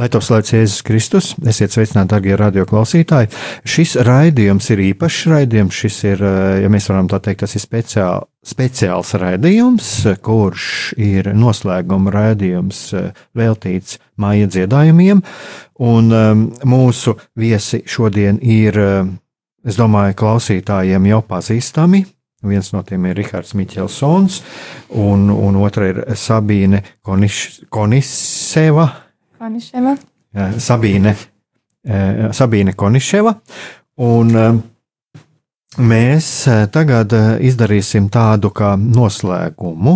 Lai to slavēts Jēzus Kristus, esiet sveicināti, darbie radioklausītāji. Šis raidījums ir īpašs raidījums. Šis ir, eh, ja mēs varam tā teikt, tas ir speciāl, speciāls raidījums, kurš ir noslēguma raidījums eh, veltīts māja dziedājumiem. Un um, mūsu viesi šodien ir, es domāju, klausītājiem jau pazīstami. Viens no tiem ir Rihards Miķelsons, un, un otra ir Sabīne Koniš, Koniseva. Koniševa. Sabīne, Sabīne Koniševa. Un mēs tagad izdarīsim tādu kā noslēgumu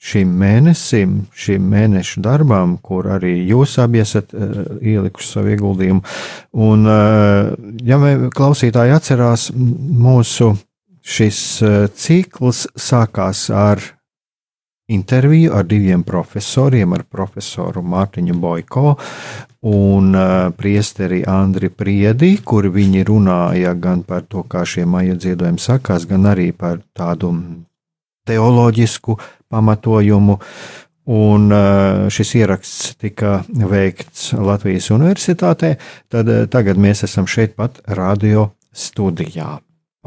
šim mēnesim, šim mēnešu darbam, kur arī jūs abi esat ielikuši savu ieguldījumu. Un, ja klausītāji atcerās, mūsu šis cikls sākās ar interviju ar diviem profesoriem, ar profesoru Mārtiņu Boiko un uh, priesteri Andri Priedi, kur viņi runāja gan par to, kā šie maija dziedojumi sakās, gan arī par tādu teoloģisku pamatojumu. Un uh, šis ieraksts tika veikts Latvijas Universitātē, tad uh, tagad mēs esam šeit pat radio studijā.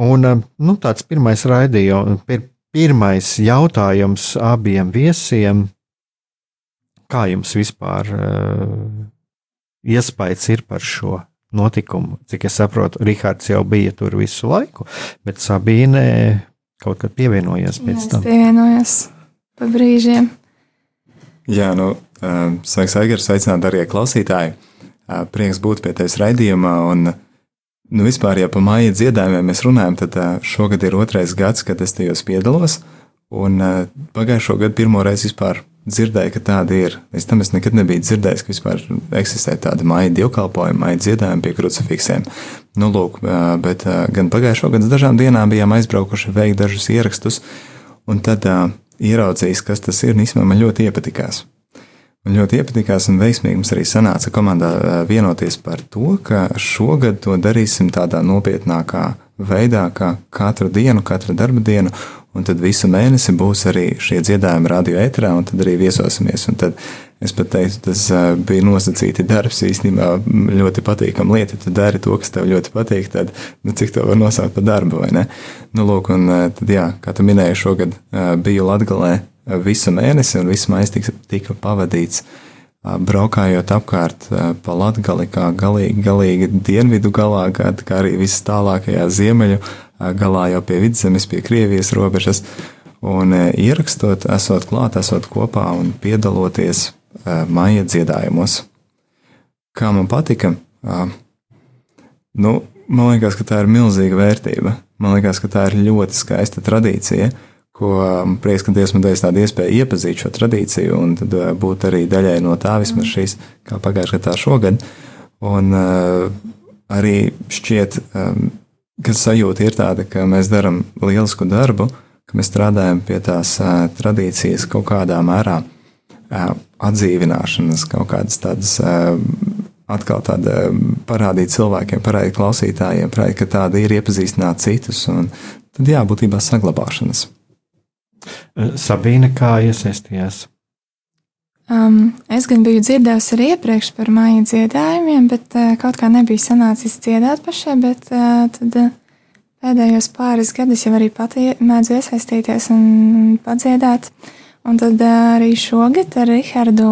Un nu, tāds pirmais raidījums, pir, Pirmais jautājums abiem viesiem. Kā jums vispār uh, iespējas ir par šo notikumu? Cik es saprotu, Rihards jau bija tur visu laiku, bet Sabīne kaut kad pievienojies pēc Jā, tam. Pievienojos pa brīžiem. Jā, nu, uh, sveiks, Aigars, sveicināt arī klausītāji. Uh, prieks būt pie tevis raidījumā un uh, Nu, vispār, ja par māja dziedājumiem mēs runājam, tad šogad ir otrais gads, kad es tajos piedalos. Un pagājušo gadu pirmo reizi vispār dzirdēju, ka tāda ir. Līdz tam es nekad nebiju dzirdējis, ka vispār eksistē tāda māja dievkalpojuma, māja dziedājuma pie krucifiksiem. Nu, lūk, bet gan pagājušo gadu dažām dienām bijām aizbraukuši veikt dažus ierakstus, un tad ieraudzījis, kas tas ir, un īstenībā man ļoti iepatikās. Man ļoti iepatikās un veiksmīgi mums arī sanāca komandā vienoties par to, ka šogad to darīsim tādā nopietnākā veidā, kā katru dienu, katru darba dienu, un tad visu mēnesi būs arī šie dziedājumi radio ēterā, un tad arī viesosimies. Un tad es pat teiktu, tas bija nosacīti darbs, īstenībā ļoti patīkama lieta. Tu dari to, kas tev ļoti patīk, tad nu, cik to var nosaukt par darbu, vai ne? Nu, lūk, un tad, jā, kā tu minēji, šogad biju Latgalē visu mēnesi, un viss mājas tika, tika pavadīts braukājot apkārt pa Latgali, kā galīgi, galīgi dienvidu galā, kā, arī viss tālākajā ziemeļu galā jau pie vidzemes, pie Krievijas robežas, un ierakstot, esot klāt, esot kopā un piedaloties maija dziedājumos. Kā man patika, nu, man liekas, ka tā ir milzīga vērtība. Man liekas, ka tā ir ļoti skaista tradīcija, ko um, prieks, ka Dievs man devis tādu iespēju iepazīt šo tradīciju un tad uh, būt arī daļai no tā vismaz šīs, kā pagājušajā gadā šogad. Un uh, arī šķiet, um, ka sajūta ir tāda, ka mēs darām lielisku darbu, ka mēs strādājam pie tās uh, tradīcijas kaut kādā mērā uh, atdzīvināšanas, kaut kādas tādas. Uh, atkal tāda um, parādīt cilvēkiem, parādīt klausītājiem, parādīt, ka tāda ir iepazīstināt citus, un tad jā, būtībā saglabāšanas. Eh, Sabīne, kā iesaistījās? Um, es gan biju dzirdējusi arī iepriekš par māju dziedājumiem, bet uh, kaut kā nebija sanācis dziedāt pašai, bet uh, tad uh, pēdējos pāris gadus jau arī pati mēdzu iesaistīties un padziedāt. Un tad uh, arī šogad ar Rihardu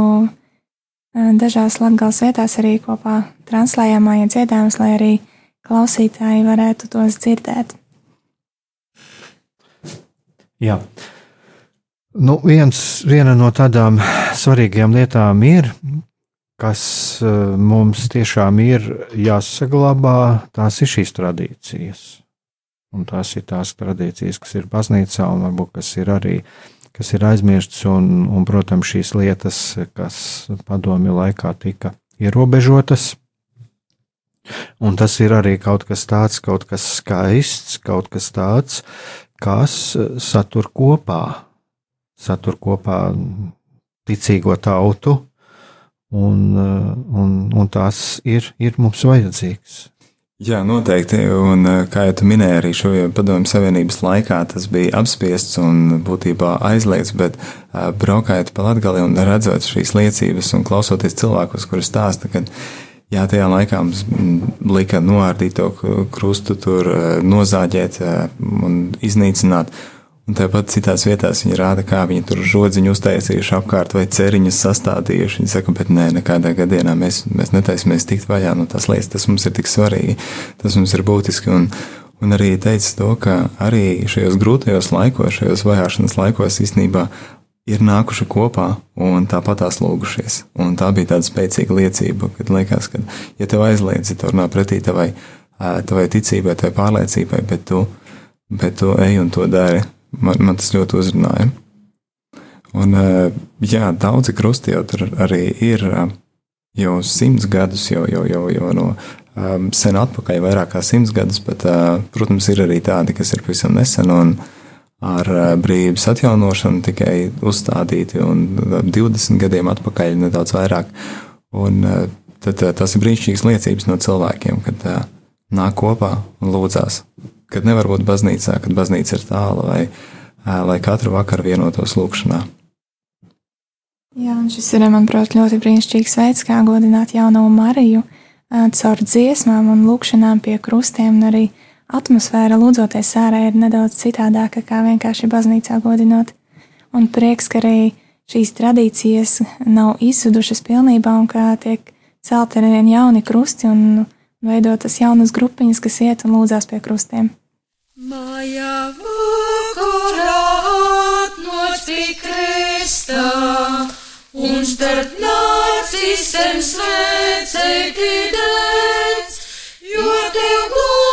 dažās latgals vietās arī kopā translējām māja dziedājumus, lai arī klausītāji varētu tos dzirdēt. Jā. Nu, viens, viena no tādām svarīgām lietām ir, kas mums tiešām ir jāsaglabā, tās ir šīs tradīcijas. Un tās ir tās tradīcijas, kas ir baznīcā un varbūt kas ir arī kas ir aizmirstas, un, un, protams, šīs lietas, kas padomju laikā tika ierobežotas. Un tas ir arī kaut kas tāds, kaut kas skaists, kaut kas tāds, kas satur kopā, satur kopā ticīgo tautu, un, un, un tās ir, ir mums vajadzīgas. Jā, noteikti. Un, eh, kā jau minēji, arī šo padomju savienības laikā tas bija apspiests un būtībā aizliegts, bet uh, braukājot pa latgali un redzot šīs liecības un klausoties cilvēkus, kuri stāsta, ka jā, tajā laikā mums mm, lika noārdīt to krustu, tur nozāģēt un iznīcināt. Un tāpat citās vietās viņi rāda, kā viņi tur žodziņu uztaisījuši apkārt vai ceriņus sastādījuši. Viņi saka, bet nē, nekādā gadījumā mēs, mēs netaisamies tikt vaļā no tās lietas. Tas mums ir tik svarīgi, tas mums ir būtiski. Un, un arī teica to, ka arī šajos grūtajos laikos, šajos vajāšanas laikos īstenībā ir nākuši kopā un tāpatās lūgušies. Un tā bija tāda spēcīga liecība, kad liekas, ka, ja tev aizliedz, tad runā pretī tavai, tavai ticībai, tavai pārliecībai, bet tu, bet tu ej un to dari Man, man tas ļoti uzrunāja. Un, eh, jā, daudzi krusti jau tur arī ir eh, jau simts gadus, jau, jau, jau, jau no um, sen atpakaļ, vairāk kā simts gadus, bet, uh, protams, ir arī tādi, kas ir pavisam nesen un ar uh, brīvības atjaunošanu tikai uzstādīti un 20 gadiem atpakaļ nedaudz vairāk. Un uh, tad uh, tas ir brīnišķīgas liecības no cilvēkiem, kad uh, nāk kopā un lūdzās kad nevar būt baznīcā, kad baznīca ir tālu, vai, vai katru vakaru vienotos lūkšanā. Jā, un šis ir, manuprāt, ļoti brīnišķīgs veids, kā godināt jauno Mariju caur dziesmām un lūkšanām pie krustiem, un arī atmosfēra lūdzoties ārā ir nedaudz citādāka kā vienkārši baznīcā godinot. Un prieks, ka arī šīs tradīcijas nav izzudušas pilnībā un ka tiek celti ar vien jauni krusti un veidotas jaunas grupiņas, kas iet un lūdzās pie krustiem. Maja vakarā atnoc pie kristā, un starp nācisem svēcēti dēc, jo tev blokus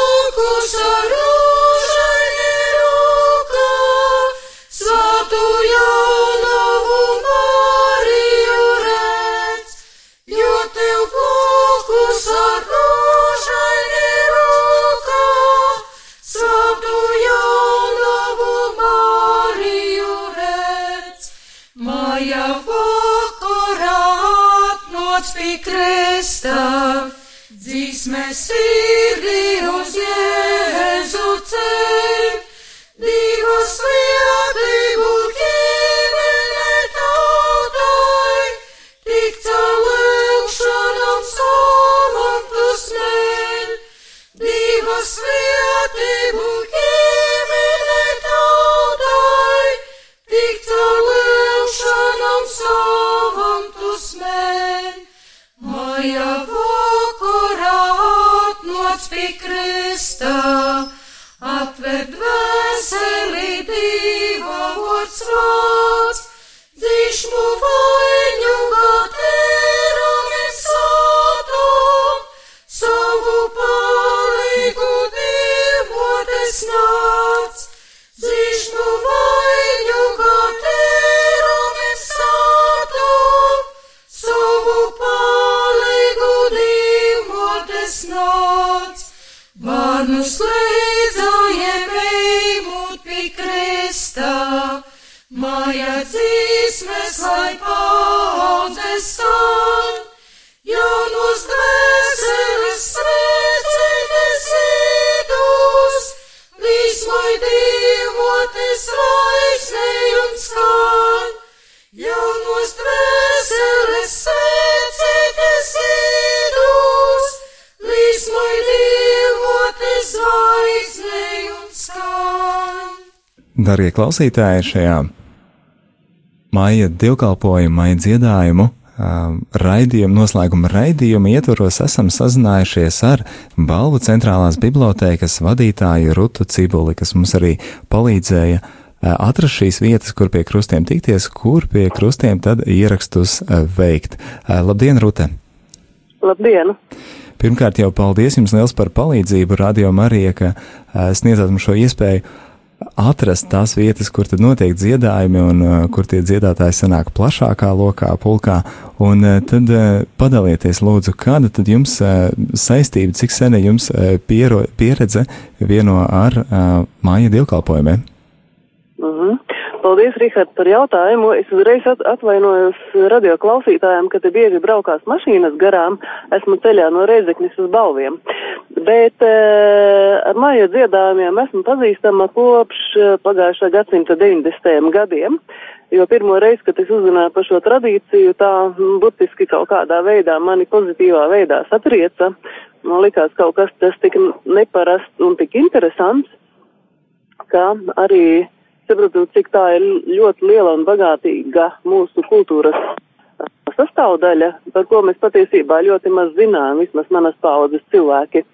Darbie klausītāji, šajā māja dievkalpojumu, māja dziedājumu um, raidījuma, noslēguma raidījuma ietvaros esam sazinājušies ar Balvu centrālās bibliotēkas vadītāju Rutu Cibuli, kas mums arī palīdzēja atrast šīs vietas, kur pie krustiem tikties, kur pie krustiem tad ierakstus veikt. Labdien, Rute! Labdien! Pirmkārt, jau paldies jums liels par palīdzību, Radio Marija, ka sniedzat mums šo iespēju atrast tās vietas, kur tad notiek dziedājumi un uh, kur tie dziedātāji sanāk plašākā lokā, pulkā. Un uh, tad uh, padalieties, lūdzu, kāda tad jums uh, saistība, cik sena jums uh, piero, pieredze vieno ar uh, māja dievkalpojumiem? Mm. Paldies, Rihard, par jautājumu. Es uzreiz atvainojos radio klausītājiem, ka te bieži braukās mašīnas garām. Esmu ceļā no Reizeknis uz Balviem. Bet e, ar māja dziedājumiem esmu pazīstama kopš eh, pagājušā gadsimta 90. gadiem. Jo pirmo reizi, kad es uzzināju par šo tradīciju, tā burtiski kaut kādā veidā mani pozitīvā veidā satrieca. Man likās kaut kas tas tik neparasts un tik interesants, ka arī saprotu, cik tā ir ļoti liela un bagātīga mūsu kultūras sastāvdaļa, par ko mēs patiesībā ļoti maz zinām, vismaz manas paudzes cilvēki.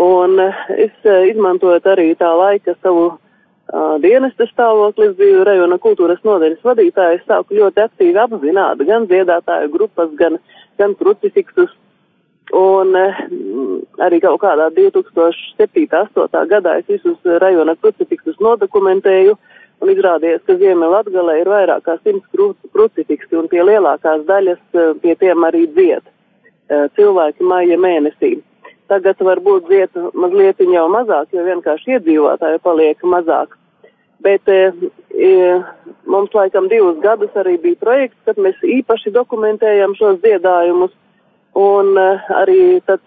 Un es izmantojot arī tā laika savu uh, dienesta stāvokli, es biju rajona kultūras nodaļas vadītājs, sāku ļoti aktīvi apzināt gan dziedātāju grupas, gan, gan krucifiksus. Un uh, arī kaut kādā 2007.8. gadā es visus rajona krucifiksus nodokumentēju. Uh, un izrādījās, ka Ziemeļlatgalē ir vairāk kā simts krucifiksi, un pie lielākās daļas eh, pie tiem arī dzied eh, cilvēki maija mēnesī. Tagad varbūt dzied mazliet jau mazāk, jo vienkārši iedzīvotāji paliek mazāk. Bet e, mums laikam divus gadus arī bija projekts, kad mēs īpaši dokumentējam šos dziedājumus, un e, arī tad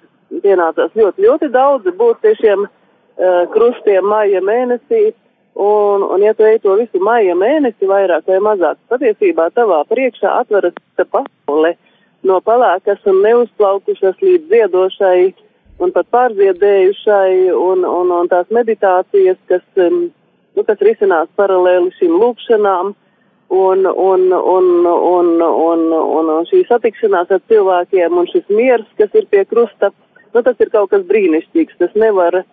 pienācās ļoti, ļoti daudz būt pie šiem e, krustiem maija mēnesī, Un, un ja tu ej to visu maija mēnesi vairāk vai mazāk, patiesībā tavā priekšā atveras pasaule no palākas un neuzplaukušas līdz ziedošai un pat pārziedējušai un, un, un tās meditācijas, kas, um, nu, kas risinās paralēli šīm lūkšanām un, un, un, un, un, un, un šī satikšanās ar cilvēkiem un šis miers, kas ir pie krusta, nu, tas ir kaut kas brīnišķīgs. Tas nevar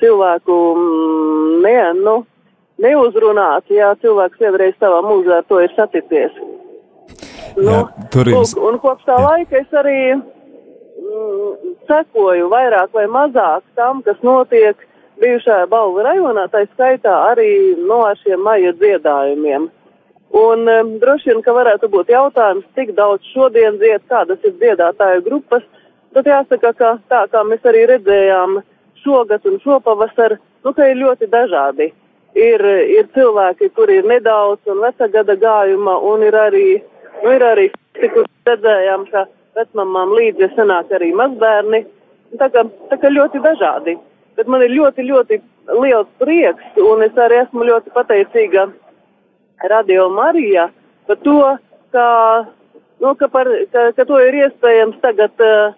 cilvēku, mm, ne, nu, neuzrunāts, ja cilvēks vienreiz savā mūžā ar to ir saticies. Nu, jā, tur ir. Lūk, un kopš tā jā. laika es arī mm, sekoju vairāk vai mazāk tam, kas notiek bijušajā balvu rajonā, tā skaitā arī no ar šiem maija dziedājumiem. Un um, droši vien, ka varētu būt jautājums, cik daudz šodien dzied, kādas ir dziedātāju grupas, tad jāsaka, ka tā kā mēs arī redzējām šogad un šopavasar, nu, ka ir ļoti dažādi ir, ir cilvēki, kuri ir nedaudz un veca gada gājuma, un ir arī, nu, ir arī, kur redzējām, ka vecmamām līdzi sanāk arī mazbērni. Tā kā, tā kā ļoti dažādi. Bet man ir ļoti, ļoti liels prieks, un es arī esmu ļoti pateicīga Radio Marija par to, ka, nu, ka, par, ka, ka to ir iespējams tagad uh,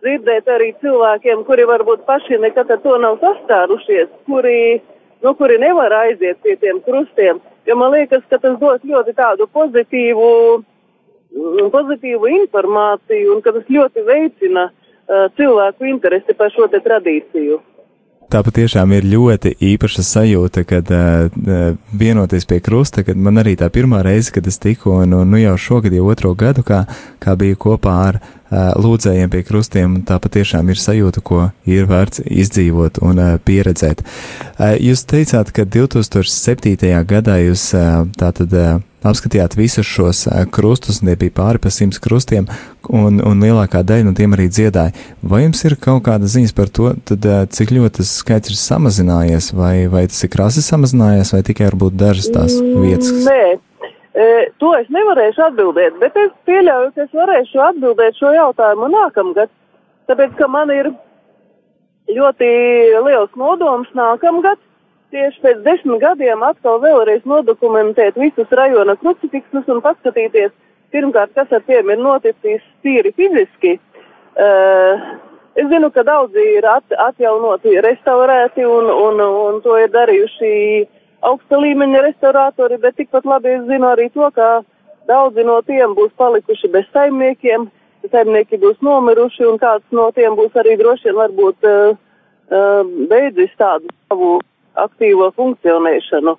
dzirdēt arī cilvēkiem, kuri varbūt paši nekad ar to nav sastārušies, kuri uh, nu, kuri nevar aiziet pie tiem krustiem, jo man liekas, ka tas dos ļoti tādu pozitīvu, mm, pozitīvu informāciju un ka tas ļoti veicina uh, cilvēku interesi par šo te tradīciju. Tā patiešām ir ļoti īpaša sajūta, kad uh, vienoties pie krusta, kad man arī tā pirmā reize, kad es tiku, un, un nu jau šogad jau otro gadu, kā, kā biju kopā ar uh, lūdzējiem pie krustiem, tā patiešām ir sajūta, ko ir vērts izdzīvot un uh, pieredzēt. Uh, jūs teicāt, ka 2007. gadā jūs uh, tātad uh, apskatījāt visus šos krustus, un tie bija pāri pa simts krustiem, un, un lielākā daļa no tiem arī dziedāja. Vai jums ir kaut kāda ziņas par to, tad, cik ļoti tas skaits ir samazinājies, vai, vai tas ir krasi samazinājies, vai tikai varbūt dažas tās vietas? Nē, e, to es nevarēšu atbildēt, bet es pieļauju, ka es varēšu atbildēt šo jautājumu nākamgad, tāpēc, ka man ir ļoti liels nodoms nākamgad tieši pēc desmit gadiem atkal vēlreiz nodokumentēt visus rajona krucifiksus un paskatīties, pirmkārt, kas ar tiem ir noticis tīri fiziski. Uh, es zinu, ka daudzi ir at, atjaunoti, restaurēti un, un, un to ir darījuši augsta līmeņa restauratori, bet tikpat labi es zinu arī to, ka Daudzi no tiem būs palikuši bez saimniekiem, saimnieki būs nomiruši, un kāds no tiem būs arī droši vien varbūt uh, uh, beidzis tādu savu aktīvo funkcionēšanu.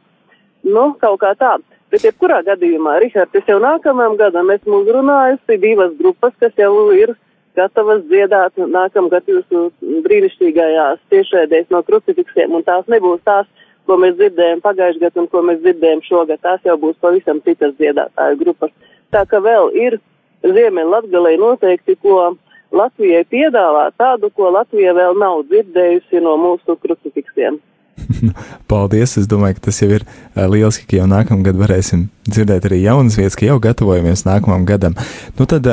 Nu, kaut kā tā. Bet, jebkurā gadījumā, Rihards, es jau nākamajam gadam esmu uzrunājusi divas grupas, kas jau ir gatavas dziedāt nākamgad jūsu brīnišķīgajās tiešraidēs no krucifiksiem, un tās nebūs tās, ko mēs dzirdējām pagājušajā gadā un ko mēs dzirdējām šogad. Tās jau būs pavisam citas dziedātāju grupas. Tā ka vēl ir Ziemeļlatgalē noteikti, ko Latvijai piedāvā tādu, ko Latvija vēl nav dzirdējusi no mūsu krucifiksiem. Paldies! Es domāju, ka tas jau ir lieliski, ka jau nākamgad varēsim dzirdēt arī jaunas vietas, ka jau gatavojamies nākamajam gadam. Nu tad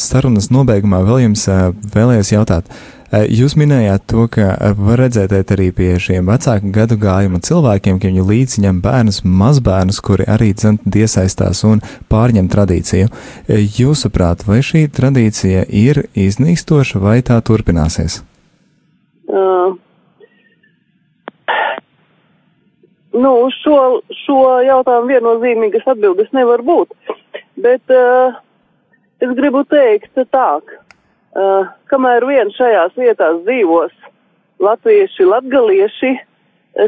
sarunas nobeigumā vēl jums vēlējos jautāt. Jūs minējāt to, ka var redzēt arī pie šiem vecāku gadu gājuma cilvēkiem, ka viņi līdzi ņem bērnus, mazbērnus, kuri arī iesaistās un pārņem tradīciju. Jūsuprāt, vai šī tradīcija ir iznīkstoša vai tā turpināsies? Uh, Nu, uz šo, šo jautājumu viennozīmīgas atbildes nevar būt. Bet uh, es gribu teikt tā, uh, kamēr vien šajās vietās dzīvos latvieši, latgalieši,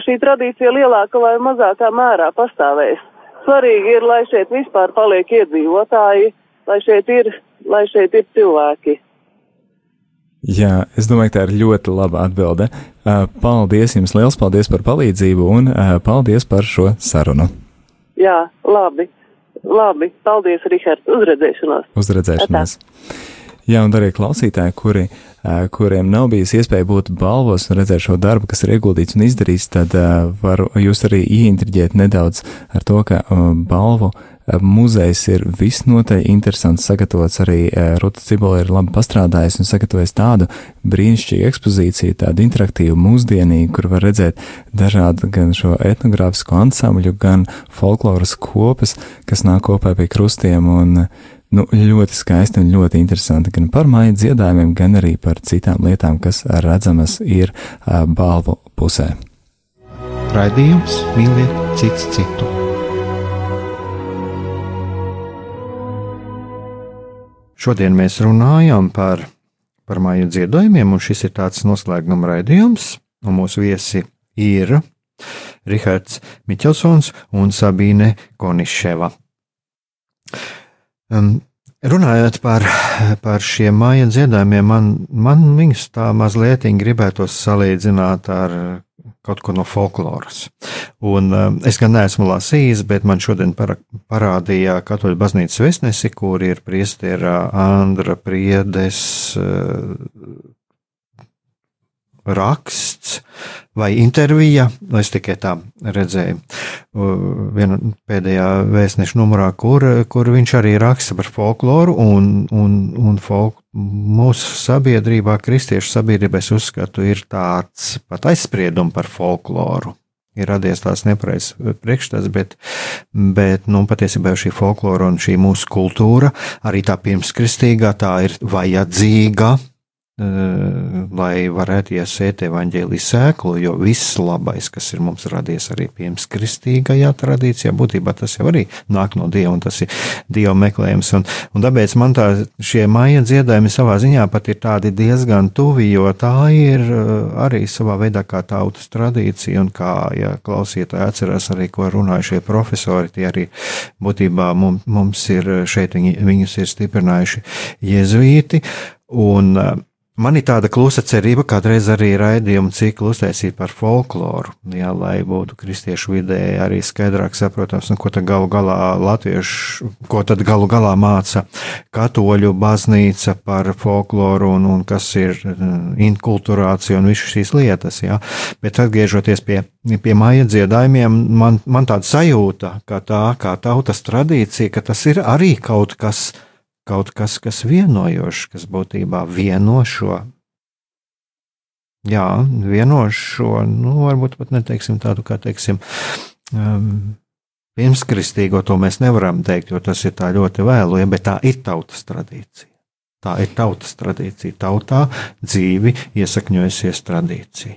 šī tradīcija lielākā vai mazākā mērā pastāvēs. Svarīgi ir, lai šeit vispār paliek iedzīvotāji, lai šeit ir, lai šeit ir cilvēki. Jā, es domāju, ka tā ir ļoti laba atbilde. Paldies jums, liels paldies par palīdzību un paldies par šo sarunu. Jā, labi. Labi, paldies, Rihards, uzredzēšanos. Uzredzēšanos. Atā. Jā, un arī klausītāji, kuri, kuriem nav bijis iespēja būt balvos un redzēt šo darbu, kas ir ieguldīts un izdarīts, tad var jūs arī ieintriģēt nedaudz ar to, ka balvu Muzejs ir visnotaļ interesants, sagatavots arī Ruta Cibola ir labi pastrādājis un sagatavojis tādu brīnišķīgu ekspozīciju, tādu interaktīvu mūsdienīgu, kur var redzēt dažādu gan šo etnogrāfisko ansambļu, gan folkloras kopas, kas nāk kopā pie krustiem un nu, ļoti skaisti un ļoti interesanti gan par māju dziedājumiem, gan arī par citām lietām, kas redzamas ir balvu pusē. Raidījums mīliet cits citu. Šodien mēs runājam par, par māju dziedājumiem, un šis ir tāds noslēguma raidījums. Mūsu viesi ir Rihards Miķelsons un Sabīne Koniševa. Um, runājot par, par šiem māju dziedājumiem, man, man viņus tā mazliet gribētos salīdzināt ar kaut ko no folkloras. Un, uh, es gan neesmu lasījis, bet man šodien para, parādīja Katoļu baznīcas vēstnesi, kur ir priestera Andra Priedes uh, raksts vai intervija, es tikai tā redzēju, vienā pēdējā vēstneša numurā, kur, kur viņš arī raksta par folkloru un, un, un folk, mūsu sabiedrībā, kristiešu sabiedrībā, es uzskatu, ir tāds pat aizspriedumi par folkloru. Ir radies tāds nepareizs priekšstats, bet, bet nu, patiesībā šī folklora un šī mūsu kultūra, arī tā pirmskristīgā, tā ir vajadzīga lai varētu iesēt evaņģēlī sēklu, jo viss labais, kas ir mums radies arī pirms kristīgajā tradīcijā, būtībā tas jau arī nāk no Dieva, un tas ir Dieva meklējums. Un, un tāpēc man tā šie maija dziedājumi savā ziņā pat ir tādi diezgan tuvi, jo tā ir eh, arī savā veidā kā tautas tradīcija, un kā, ja klausītāji atcerās arī, ko runāja šie profesori, tie arī būtībā mums, mums ir šeit, viņi, viņus ir stiprinājuši jezuīti, un uh, Man ir tāda klusa cerība, kādreiz arī raidījumu ciklu uztaisīt par folkloru, jā, lai būtu kristiešu vidē arī skaidrāk saprotams, un ko tad galu galā latviešu, ko tad galu galā māca katoļu baznīca par folkloru un, un kas ir mm, inkulturācija un visas šīs lietas, jā. Bet atgriežoties pie, pie māja dziedājumiem, man, man tāda sajūta, ka tā kā tautas tradīcija, ka tas ir arī kaut kas, kaut kas, kas vienojošs, kas būtībā vieno šo. Jā, vienošo, nu, varbūt pat neteiksim tādu, kā teiksim, um, pirmskristīgo to mēs nevaram teikt, jo tas ir tā ļoti vēlu, ja, bet tā ir tautas tradīcija. Tā ir tautas tradīcija. Tautā dzīvi iesakņojusies tradīcija.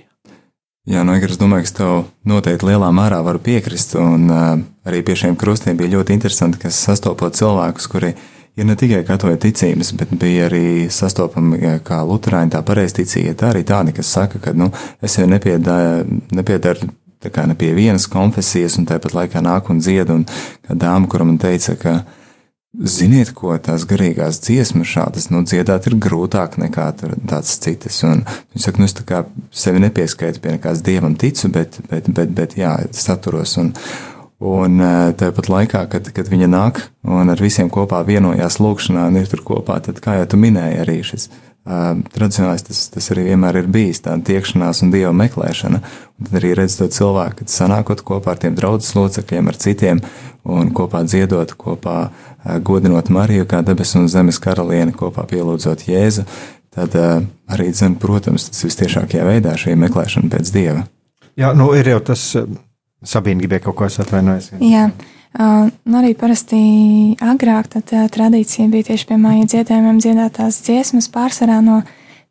Jā, no Igras domāju, ka es tev noteikti lielā mērā varu piekrist, un uh, arī pie šiem krustiem bija ļoti interesanti, ka sastopot cilvēkus, kuri ir ne tikai katoļu ticības, bet bija arī sastopami kā luterāņi, tā pareizticīgi, tā arī tādi, kas saka, ka, nu, es jau nepiedaru ne pie vienas konfesijas, un tāpat laikā nāk un dzied, un kā dāma, kura man teica, ka, Ziniet, ko tās garīgās dziesmas šādas, nu, dziedāt ir grūtāk nekā tādas citas. Un viņš saka, nu, es tā kā sevi nepieskaitu pie nekādas dievam ticu, bet, bet, bet, bet jā, saturos. Un, un tāpat laikā, kad, kad viņa nāk un ar visiem kopā vienojās lūkšanā un ir tur kopā, tad, kā jau tu minēji, arī šis uh, tradicionālais tas, tas arī vienmēr ir bijis, tāda tiekšanās un dieva meklēšana. Un tad arī redz to cilvēku, kad sanākot kopā ar tiem draudzes locekļiem, ar citiem un kopā dziedot, kopā uh, godinot Mariju kā debesu un zemes karalieni, kopā pielūdzot Jēzu, tad arī, zin, protams, tas vistiešākajā veidā šī meklēšana pēc Dieva. Jā, nu ir jau tas, Sabīna gribēja kaut ko atvainojas. Jā. Uh, nu arī parasti agrāk tā tradīcija bija tieši pie māja dziedājumiem dziedātās dziesmas pārsvarā no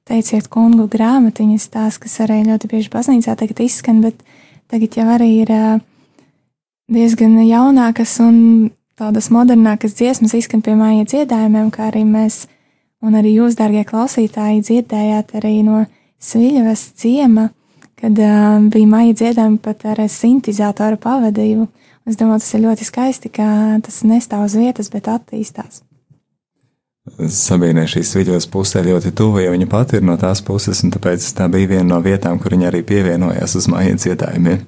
teiciet kungu grāmatiņas tās, kas arī ļoti bieži baznīcā tagad izskan, bet tagad jau arī ir uh, diezgan jaunākas un tādas modernākas dziesmas izskan pie māja dziedājumiem, kā arī mēs, un arī jūs, dārgie klausītāji, dziedājāt arī no Sviļavas ciema, kad uh, bija māja dziedājumi pat ar sintizatoru pavadību. Es domāju, tas ir ļoti skaisti, ka tas nestāv uz vietas, bet attīstās. Sabīnē šīs viļņos pusē ļoti tuvu, jo viņa pati ir no tās puses, un tāpēc tā bija viena no vietām, kur viņa arī pievienojās uz māja dziedājumiem.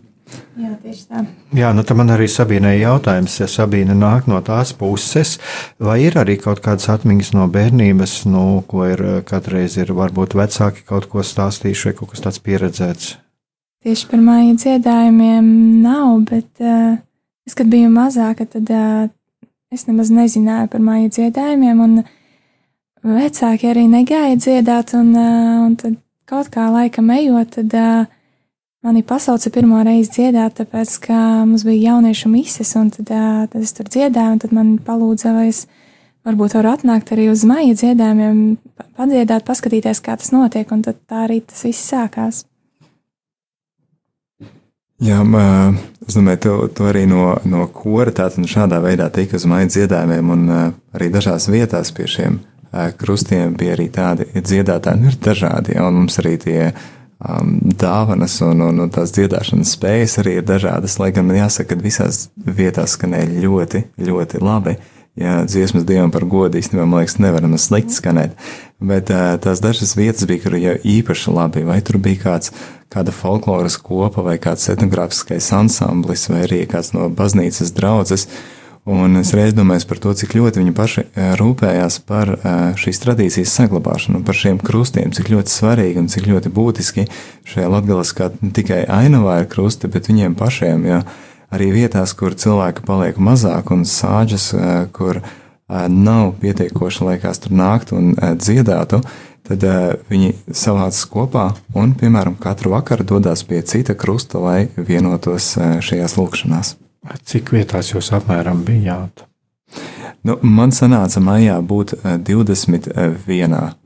Jā, tieši tā. Jā, nu tam arī Sabīnai jautājums, ja Sabīna nāk no tās puses, vai ir arī kaut kādas atmiņas no bērnības, nu, ko ir katreiz ir varbūt vecāki kaut ko stāstījuši vai kaut kas tāds pieredzēts? Tieši par māju dziedājumiem nav, bet uh, es, kad biju mazāka, tad uh, es nemaz nezināju par māju dziedājumiem, un vecāki arī negāja dziedāt, un, uh, un tad kaut kā laikam ejot, tad uh, Mani pasauca pirmo reizi dziedāt, tāpēc, ka mums bija jauniešu mises, un tad, tad es tur dziedāju, un tad man palūdza, vai es varbūt varu atnākt arī uz maija dziedājumiem, padziedāt, paskatīties, kā tas notiek, un tad tā arī tas viss sākās. Jā, es domāju, tu, tu arī no, no kora tātad šādā veidā tika uz maija dziedājumiem, un arī dažās vietās pie šiem krustiem bija arī tādi dziedātāji, nu ir dažādi, ja, un mums arī tie um, dāvanas un, un, un tās dziedāšanas spējas arī ir dažādas. Lai gan jāsaka, ka visās vietās skanēja ļoti, ļoti labi. Jā, dziesmas dievam par godu īstenībā, man liekas, nevaram slikti skanēt. Bet tās dažas vietas bija, kur jau īpaši labi, vai tur bija kāds, kāda folkloras kopa, vai kāds etnogrāfiskais ansamblis, vai arī kāds no baznīcas draudzes. Un es reiz domāju par to, cik ļoti viņi paši rūpējās par šīs tradīcijas saglabāšanu, par šiem krustiem, cik ļoti svarīgi un cik ļoti būtiski šajā latgabalā kā tikai ainavā ir krusti, bet viņiem pašiem, jo arī vietās, kur cilvēki paliek mazāk un sāģas, eh, kur nav pietiekoši, lai kāds tur nāktu un dziedātu, tad viņi savācas kopā un, piemēram, katru vakaru dodas pie cita krusta, lai vienotos šajās lūkšanās. Cik vietās jūs apmēram bijāt? Nu, man sanāca maijā būt 21 eh,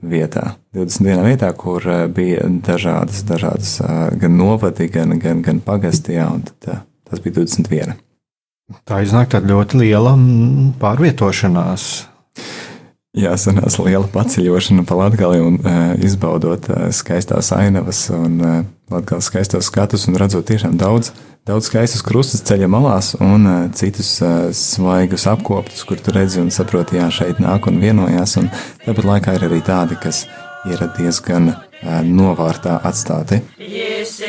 vietā. 21 vietā, kur bija dažādas, dažādas gan novadi, gan, gan, gan pagasti, jā, un tad, tas bija 21. Tā iznāk tāda ļoti liela mm, pārvietošanās. Jā, sanās liela paceļošana pa Latgali un uh, izbaudot uh, skaistās ainavas un uh, Latgales skaistos skatus un redzot tiešām daudz daudz skaistus krustus ceļa malās un uh, citus uh, svaigus apkoptus, kur tu redzi un saproti, jā, šeit nāk un vienojās. Un tāpat laikā ir arī tādi, kas ir diezgan uh, novārtā atstāti. Jis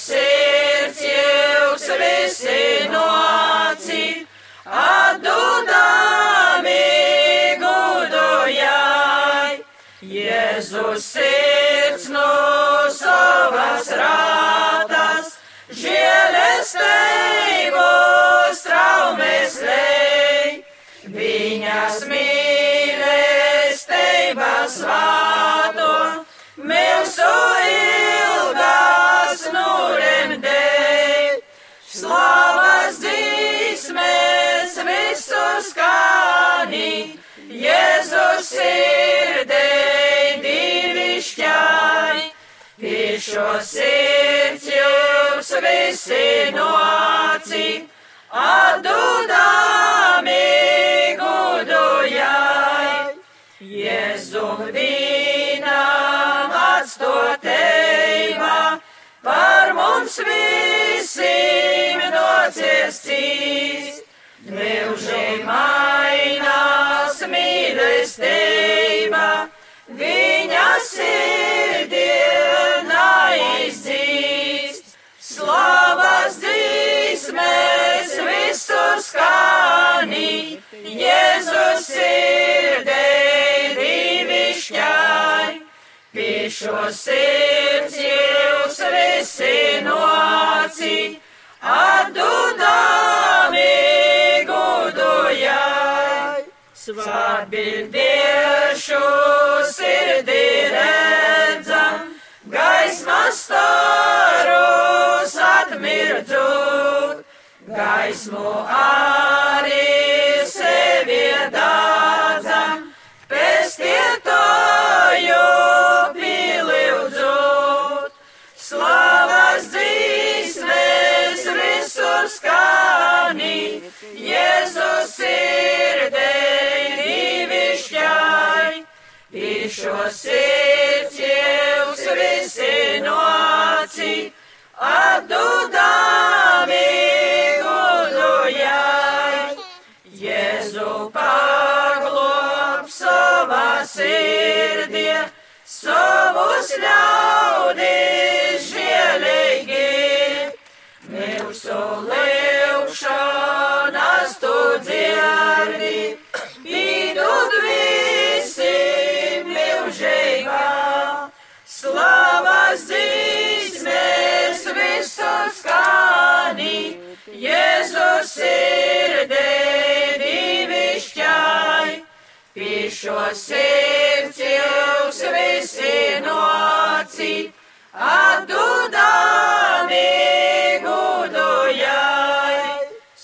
sirds jūks visi noci, atdudami gudojai. Jēzus sirds no savas rātas, žēlestības traumes lej, viņas mūrim dēļ. Slavas dzīsmēs visus kanī, Jēzus sirdēji divišķai, Višo sirds jums visi noci, Adunami gudujai, Jēzu divišķai. Šo sirds jūs visi nocīt, atdodami gudujai. Svārbildiešu sirdī redzam, gaismas starus atmirdzot, gaismu arī sevi dādzam, pestietoju piliudzot. Slavas dzīsmēs visur skanī, Jēzus sirdei divišķai. Šo sirds jūs visi nocīt, atdodami gudujai. Savā sirdie, savus ļaudis žēlīgi. Mūsu lūgšanas šo sirds jūs visi nocīt, atdodami gudujai.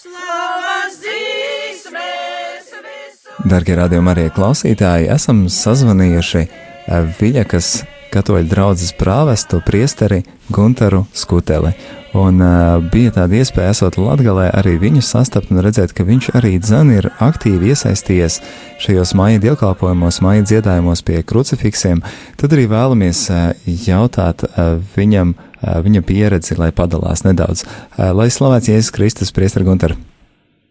Slavas dzīsmēs visur. Darbie radījumi arī klausītāji, esam sazvanījuši eh, Viļakas katoļu draugas prāvestu priesteri Gunteru Skuteli. Un uh, bija tāda iespēja, esot Latgalē, arī viņu sastapt un redzēt, ka viņš arī dzan ir aktīvi iesaistījies šajos māja dievkalpojumos, māja dziedājumos pie krucifiksiem. Tad arī vēlamies uh, jautāt uh, viņam, uh, viņa pieredzi, lai padalās nedaudz. Uh, lai slavēts Jēzus Kristus, priesteri Gunter!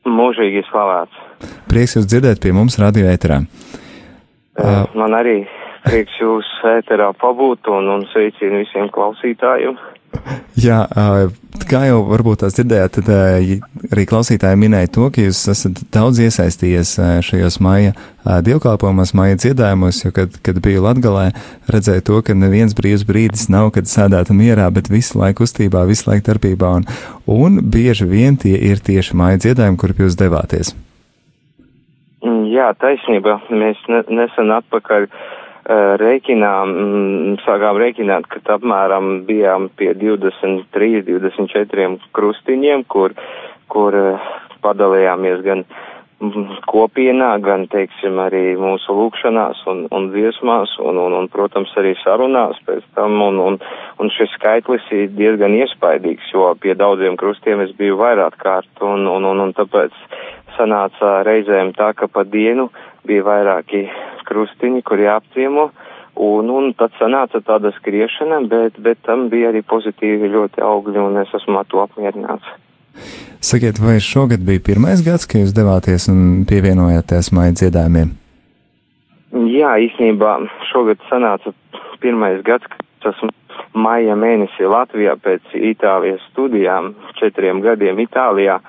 Mūžīgi slavēts! Prieks jūs dzirdēt pie mums radio ēterā. Uh, Man arī prieks jūs ēterā pabūt un, un sveicinu visiem klausītājiem. Jā, kā jau varbūt tās dzirdējāt, tad arī klausītāji minēja to, ka jūs esat daudz iesaistījies šajos maija dievkalpojumos, maija dziedājumos, jo, kad, kad biju Latgalē, redzēju to, ka neviens brīvs brīdis nav, kad sēdētu mierā, bet visu laiku kustībā, visu laiku darbībā, un, un bieži vien tie ir tieši maija dziedājumi, kurp jūs devāties. Jā, taisnība. Mēs ne, nesen atpakaļ uh, rēķinām, mm, sākām rēķināt, ka apmēram bijām pie 23, 24 krustiņiem, kur, kur uh, padalījāmies gan mm, kopienā, gan, teiksim, arī mūsu lūkšanās un, un dziesmās, un, un, un, protams, arī sarunās pēc tam, un, un, un šis skaitlis ir diezgan iespaidīgs, jo pie daudziem krustiem es biju vairāk kārt, un, un, un, un tāpēc sanāca reizēm tā, ka pa dienu bija vairāki krustiņi, kur jāapciemo, un, un tad sanāca tāda skriešana, bet, bet tam bija arī pozitīvi ļoti augļi, un es esmu ar to apmierināts. Sakiet, vai šogad bija pirmais gads, kad jūs devāties un pievienojāties maija dziedājumiem? Jā, īstenībā šogad sanāca pirmais gads, kad esmu maija mēnesī Latvijā pēc Itālijas studijām, četriem gadiem Itālijā,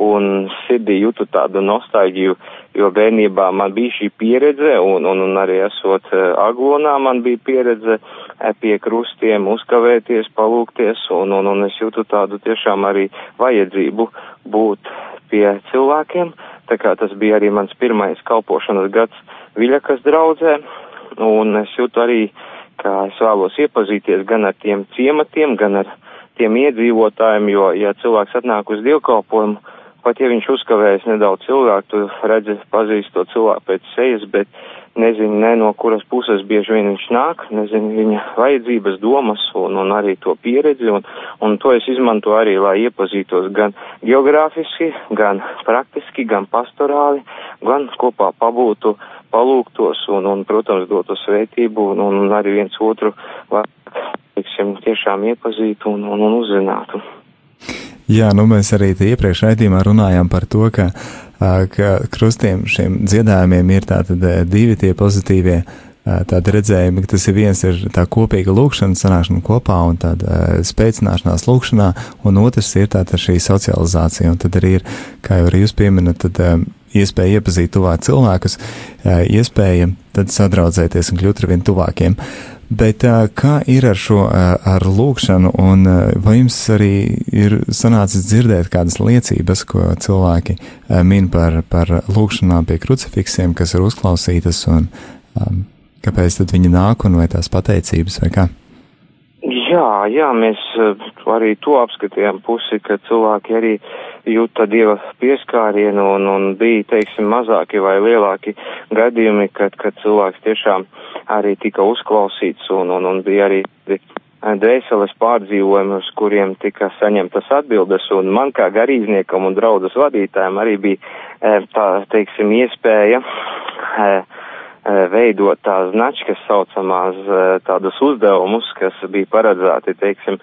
un sirdī jūtu tādu nostalģiju, jo bērnībā man bija šī pieredze, un, un, un arī esot uh, aglonā man bija pieredze uh, pie krustiem uzkavēties, palūkties, un, un, un es jūtu tādu tiešām arī vajadzību būt pie cilvēkiem, tā kā tas bija arī mans pirmais kalpošanas gads Viļakas draudzē, un es jūtu arī, ka es vēlos iepazīties gan ar tiem ciematiem, gan ar tiem iedzīvotājiem, jo, ja cilvēks atnāk uz dievkalpojumu, pat ja viņš uzkavējas nedaudz cilvēku, tu redzi, pazīst to cilvēku pēc sejas, bet, nezinu, ne no kuras puses bieži vien viņš nāk, nezinu viņa vajadzības, domas un, un arī to pieredzi, un, un to es izmantoju arī, lai iepazītos gan geogrāfiski, gan praktiski, gan pastorāli, gan kopā pabūtu, palūgtos un, un protams, dotu svētību un, un arī viens otru, lai, teiksim, tiešām iepazītu un, un, un uzzinātu. Jā, nu mēs arī iepriekš raidījumā runājām par to, ka, ka krustiem šiem dziedājumiem ir tātad divi tie pozitīvie tādi redzējumi, ka tas ir viens ir tā kopīga lūkšana, sanākšana kopā un tāda spēcināšanās lūkšanā, un otrs ir tāda šī socializācija, un tad arī ir, kā jau arī jūs pieminat, tad iespēja iepazīt tuvāk cilvēkus, iespēja tad sadraudzēties un kļūt ar vien tuvākiem. Bet kā ir ar šo ar lūkšanu, un vai jums arī ir sanācis dzirdēt kādas liecības, ko cilvēki min par, par lūkšanām pie krucifiksiem, kas ir uzklausītas, un um, kāpēc tad viņi nāk, un vai tās pateicības, vai kā? Jā, jā, mēs arī to apskatījām pusi, ka cilvēki arī jūta dieva pieskārienu un, un bija, teiksim, mazāki vai lielāki gadījumi, kad, kad cilvēks tiešām arī tika uzklausīts un, un, un bija arī dvēseles pārdzīvojumi, uz kuriem tika saņemtas atbildes, un man kā garīdzniekam un draudzes vadītājiem arī bija tā, teiksim, iespēja veidot tās značkas saucamās tādus uzdevumus, kas bija paredzēti, teiksim,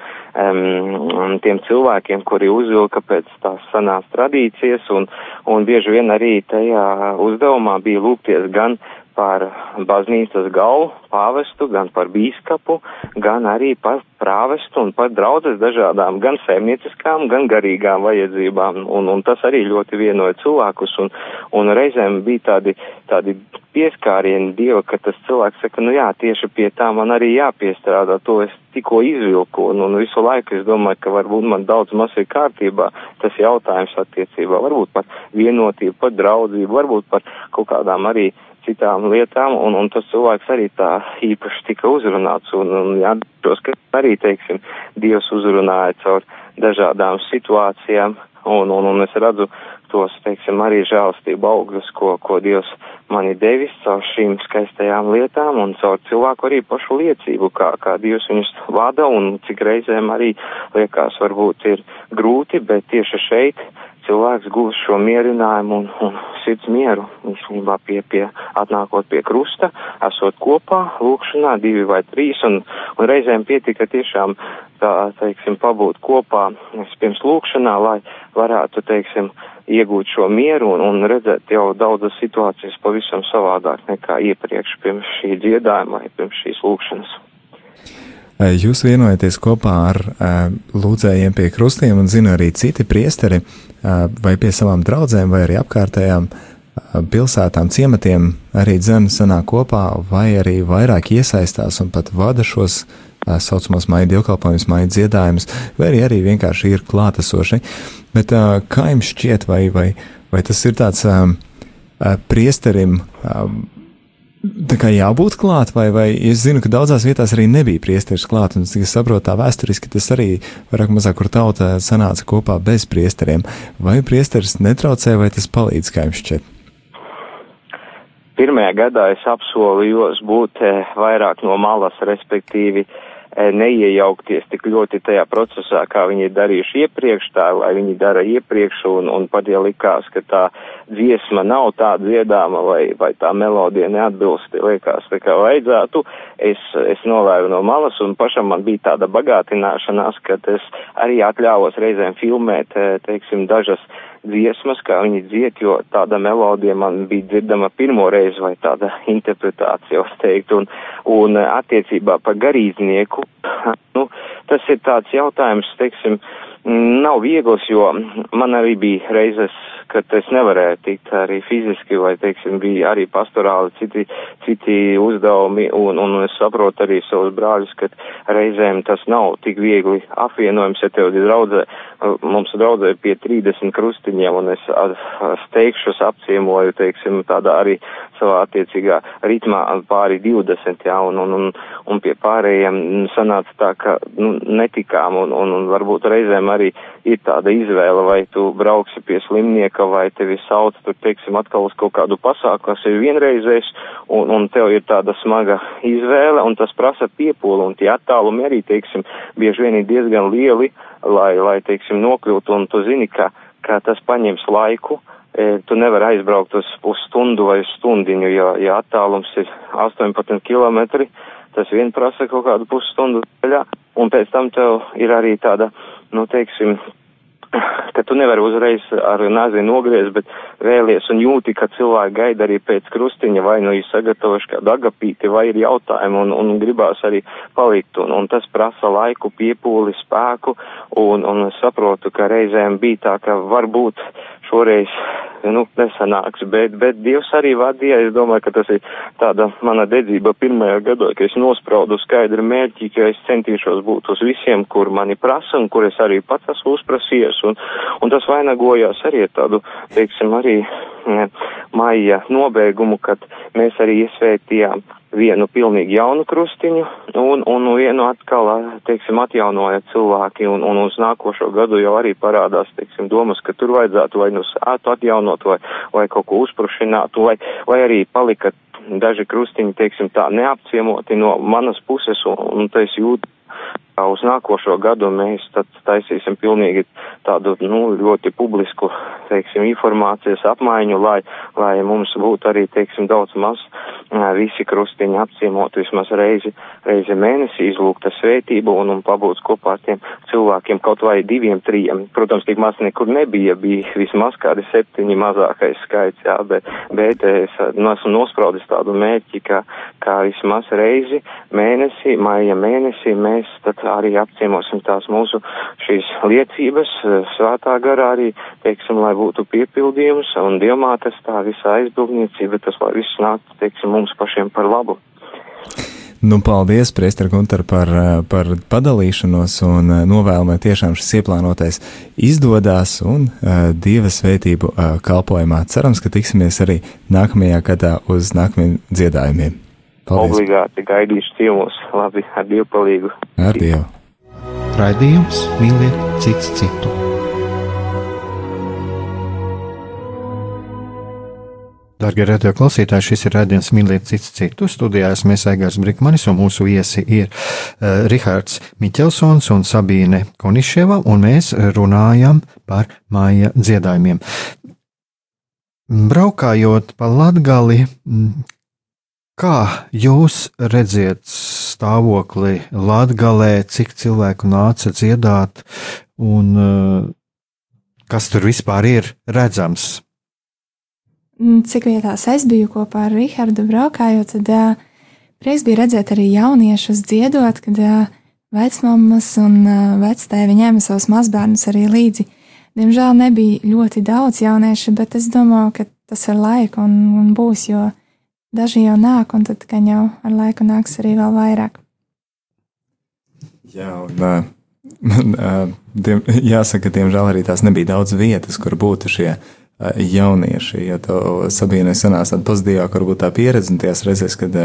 tiem cilvēkiem, kuri uzvilka pēc tās sanās tradīcijas, un, un bieži vien arī tajā uzdevumā bija lūgties gan par baznīcas galvu, pāvestu, gan par bīskapu, gan arī par prāvestu un par draudzes dažādām gan saimnieciskām, gan garīgām vajadzībām. Un, un tas arī ļoti vienoja cilvēkus, un, un reizēm bija tādi, tādi pieskārieni Dieva, ka tas cilvēks saka, nu jā, tieši pie tā man arī jāpiestrādā, to es tikko izvilku, un, un visu laiku es domāju, ka varbūt man daudz maz ir kārtībā tas jautājums attiecībā, varbūt par vienotību, par draudzību, varbūt par kaut kādām arī citām lietām, un, un tas cilvēks arī tā īpaši tika uzrunāts, un, un jāatceros, ka arī, teiksim, Dievs uzrunāja caur dažādām situācijām, un, un, un es redzu tos, teiksim, arī žēlastību augļus, ko, ko Dievs mani devis caur šīm skaistajām lietām un caur cilvēku arī pašu liecību, kā, kā Dievs viņus vada un cik reizēm arī liekas varbūt ir grūti, bet tieši šeit cilvēks gūs šo mierinājumu un, un sirds mieru, īstenībā pie, pie, atnākot pie krusta, esot kopā, lūkšanā, divi vai trīs, un, un reizēm pietika tiešām, tā, teiksim, pabūt kopā pirms lūkšanā, lai varētu, teiksim, iegūt šo mieru un, un redzēt jau daudzas situācijas pavisam savādāk nekā iepriekš pirms šī dziedājuma pirms šīs lūkšanas. Jūs vienojaties kopā ar lūdzējiem pie krustiem, un zinu arī citi priesteri, vai pie savām draudzēm, vai arī apkārtējām pilsētām, ciematiem arī dzēna sanāk kopā, vai arī vairāk iesaistās un pat vada šos saucamos maija dievkalpojumus, maija dziedājumus, vai arī, arī vienkārši ir klātesoši. Bet kā jums šķiet, vai, vai, vai tas ir tāds priesterim Tā kā jābūt klāt, vai, vai es zinu, ka daudzās vietās arī nebija priesteris klāt, un cik es saprotu, tā vēsturiski tas arī vairāk mazāk, kur tauta sanāca kopā bez priesteriem. Vai priesteris netraucē, vai tas palīdz, kā jums šķiet? Pirmajā gadā es apsolījos būt vairāk no malas, respektīvi neiejaukties tik ļoti tajā procesā, kā viņi ir darījuši iepriekš, tā, lai viņi dara iepriekš, un, un pat ja likās, ka tā dziesma nav tā dziedāma vai, vai tā melodija neatbilst, liekas, tā kā vajadzētu, es, es nolēju no malas, un pašam man bija tāda bagātināšanās, ka es arī atļāvos reizēm filmēt, teiksim, dažas dziesmas, kā viņi dzied, jo tāda melodija man bija dzirdama pirmo reizi vai tāda interpretācija, es teiktu, un, un attiecībā par garīdznieku, nu, tas ir tāds jautājums, teiksim, nav viegls, jo man arī bija reizes ka es nevarēju tikt arī fiziski, vai, teiksim, bija arī pastorāli citi, citi uzdevumi, un, un es saprotu arī savus brāļus, ka reizēm tas nav tik viegli apvienojums, ja tev ir draudzē, mums draudzē pie 30 krustiņiem, un es steigšus apciemoju, teiksim, tādā arī savā attiecīgā ritmā pāri 20, jā, un, un, un, un pie pārējiem sanāca tā, ka nu, netikām, un, un, un varbūt reizēm arī ir tāda izvēle, vai tu brauksi pie slimnieka, vai tevi sauc, tur, teiksim, atkal uz kaut kādu pasāku, kas ir vienreizējs, un, un tev ir tāda smaga izvēle, un tas prasa piepūli, un tie attālumi arī, teiksim, bieži vien ir diezgan lieli, lai, lai teiksim, nokļūtu, un tu zini, ka, ka tas paņems laiku, e, tu nevari aizbraukt uz pusstundu vai stundiņu, ja, ja attālums ir 18 km, tas vien prasa kaut kādu pusstundu ceļā, un pēc tam tev ir arī tāda, nu, teiksim, ka tu nevari uzreiz ar nazi nogriezt, bet vēlies un jūti, ka cilvēki gaida arī pēc krustiņa, vai nu ir sagatavojuši kādu agapīti, vai ir jautājumi, un, un gribās arī palikt, un, un tas prasa laiku, piepūli, spēku, un, un saprotu, ka reizēm bija tā, ka varbūt šoreiz, nu, nesanāks, bet, bet Dievs arī vadīja, es domāju, ka tas ir tāda mana dedzība pirmajā gadā, ka es nospraudu skaidru mērķi, ka es centīšos būt uz visiem, kur mani prasa un kur es arī pats esmu uzprasījies, un, un tas vainagojās arī ar tādu, teiksim, arī ne, maija nobeigumu, kad mēs arī iesvētījām vienu pilnīgi jaunu krustiņu un, un vienu atkal, teiksim, atjaunoja cilvēki un, un uz nākošo gadu jau arī parādās, teiksim, domas, ka tur vajadzētu vai nu sētu atjaunot vai, vai kaut ko uzprušinātu vai, vai arī palika daži krustiņi, teiksim, tā neapciemoti no manas puses un, un tas jūt uz nākošo gadu mēs tad taisīsim pilnīgi tādu, nu, ļoti publisku, teiksim, informācijas apmaiņu, lai, lai mums būtu arī, teiksim, daudz maz visi krustiņi apciemot vismaz reizi, reizi mēnesī, izlūgta svētību un, un pabūt kopā ar tiem cilvēkiem kaut vai diviem, trījiem. Protams, tik maz nekur nebija, bija vismaz kādi septiņi mazākais skaits, jā, bet, bet es nu, esmu nospraudis tādu mērķi, ka, kā vismaz reizi mēnesī, maija mēnesī mēs tad arī apciemosim tās mūsu šīs liecības, svētā garā arī, teiksim, lai būtu piepildījums un dievmātes tā visa aizbildniecība, tas lai viss nāktu, teiksim, mums pašiem par labu. Nu, paldies, Priester Gunter, par, par padalīšanos un novēlamai tiešām šis ieplānotais izdodās un uh, Dieva svētību uh, kalpojumā. Cerams, ka tiksimies arī nākamajā gadā uz nākamajiem dziedājumiem. Paldies. Obligāti gaidīšu ciemos, labi, ar Dievu palīgu. Ar Dievu. Raidījums mīliet cits citu. Darbie radio klausītāji, šis ir raidījums Mīlēt cits citu. Studijā esmu Aigars Brikmanis un mūsu viesi ir uh, Rihards Miķelsons un Sabīne Koniševa, un mēs runājam par māja dziedājumiem. Braukājot pa Latgali, kā jūs redziet stāvokli Latgalē, cik cilvēku nāca dziedāt un uh, kas tur vispār ir redzams? Cik vietās es biju kopā ar Rahardu braukājot, tad uh, prieks bija redzēt arī jauniešus dziedot, kad uh, vecmāmas un uh, vectēvi ņēma savus mazbērnus arī līdzi. Diemžēl nebija ļoti daudz jauniešu, bet es domāju, ka tas ar laiku un, un būs, jo daži jau nāk, un tad gan jau ar laiku nāks arī vēl vairāk. Jā, un uh, man, uh, diem, jāsaka, diemžēl arī tās nebija daudz vietas, kur būtu šie uh, jaunieši. Ja to sabiedrībai sanās tāda pozitīvāka, varbūt tā pieredze, un tajās reizēs, kad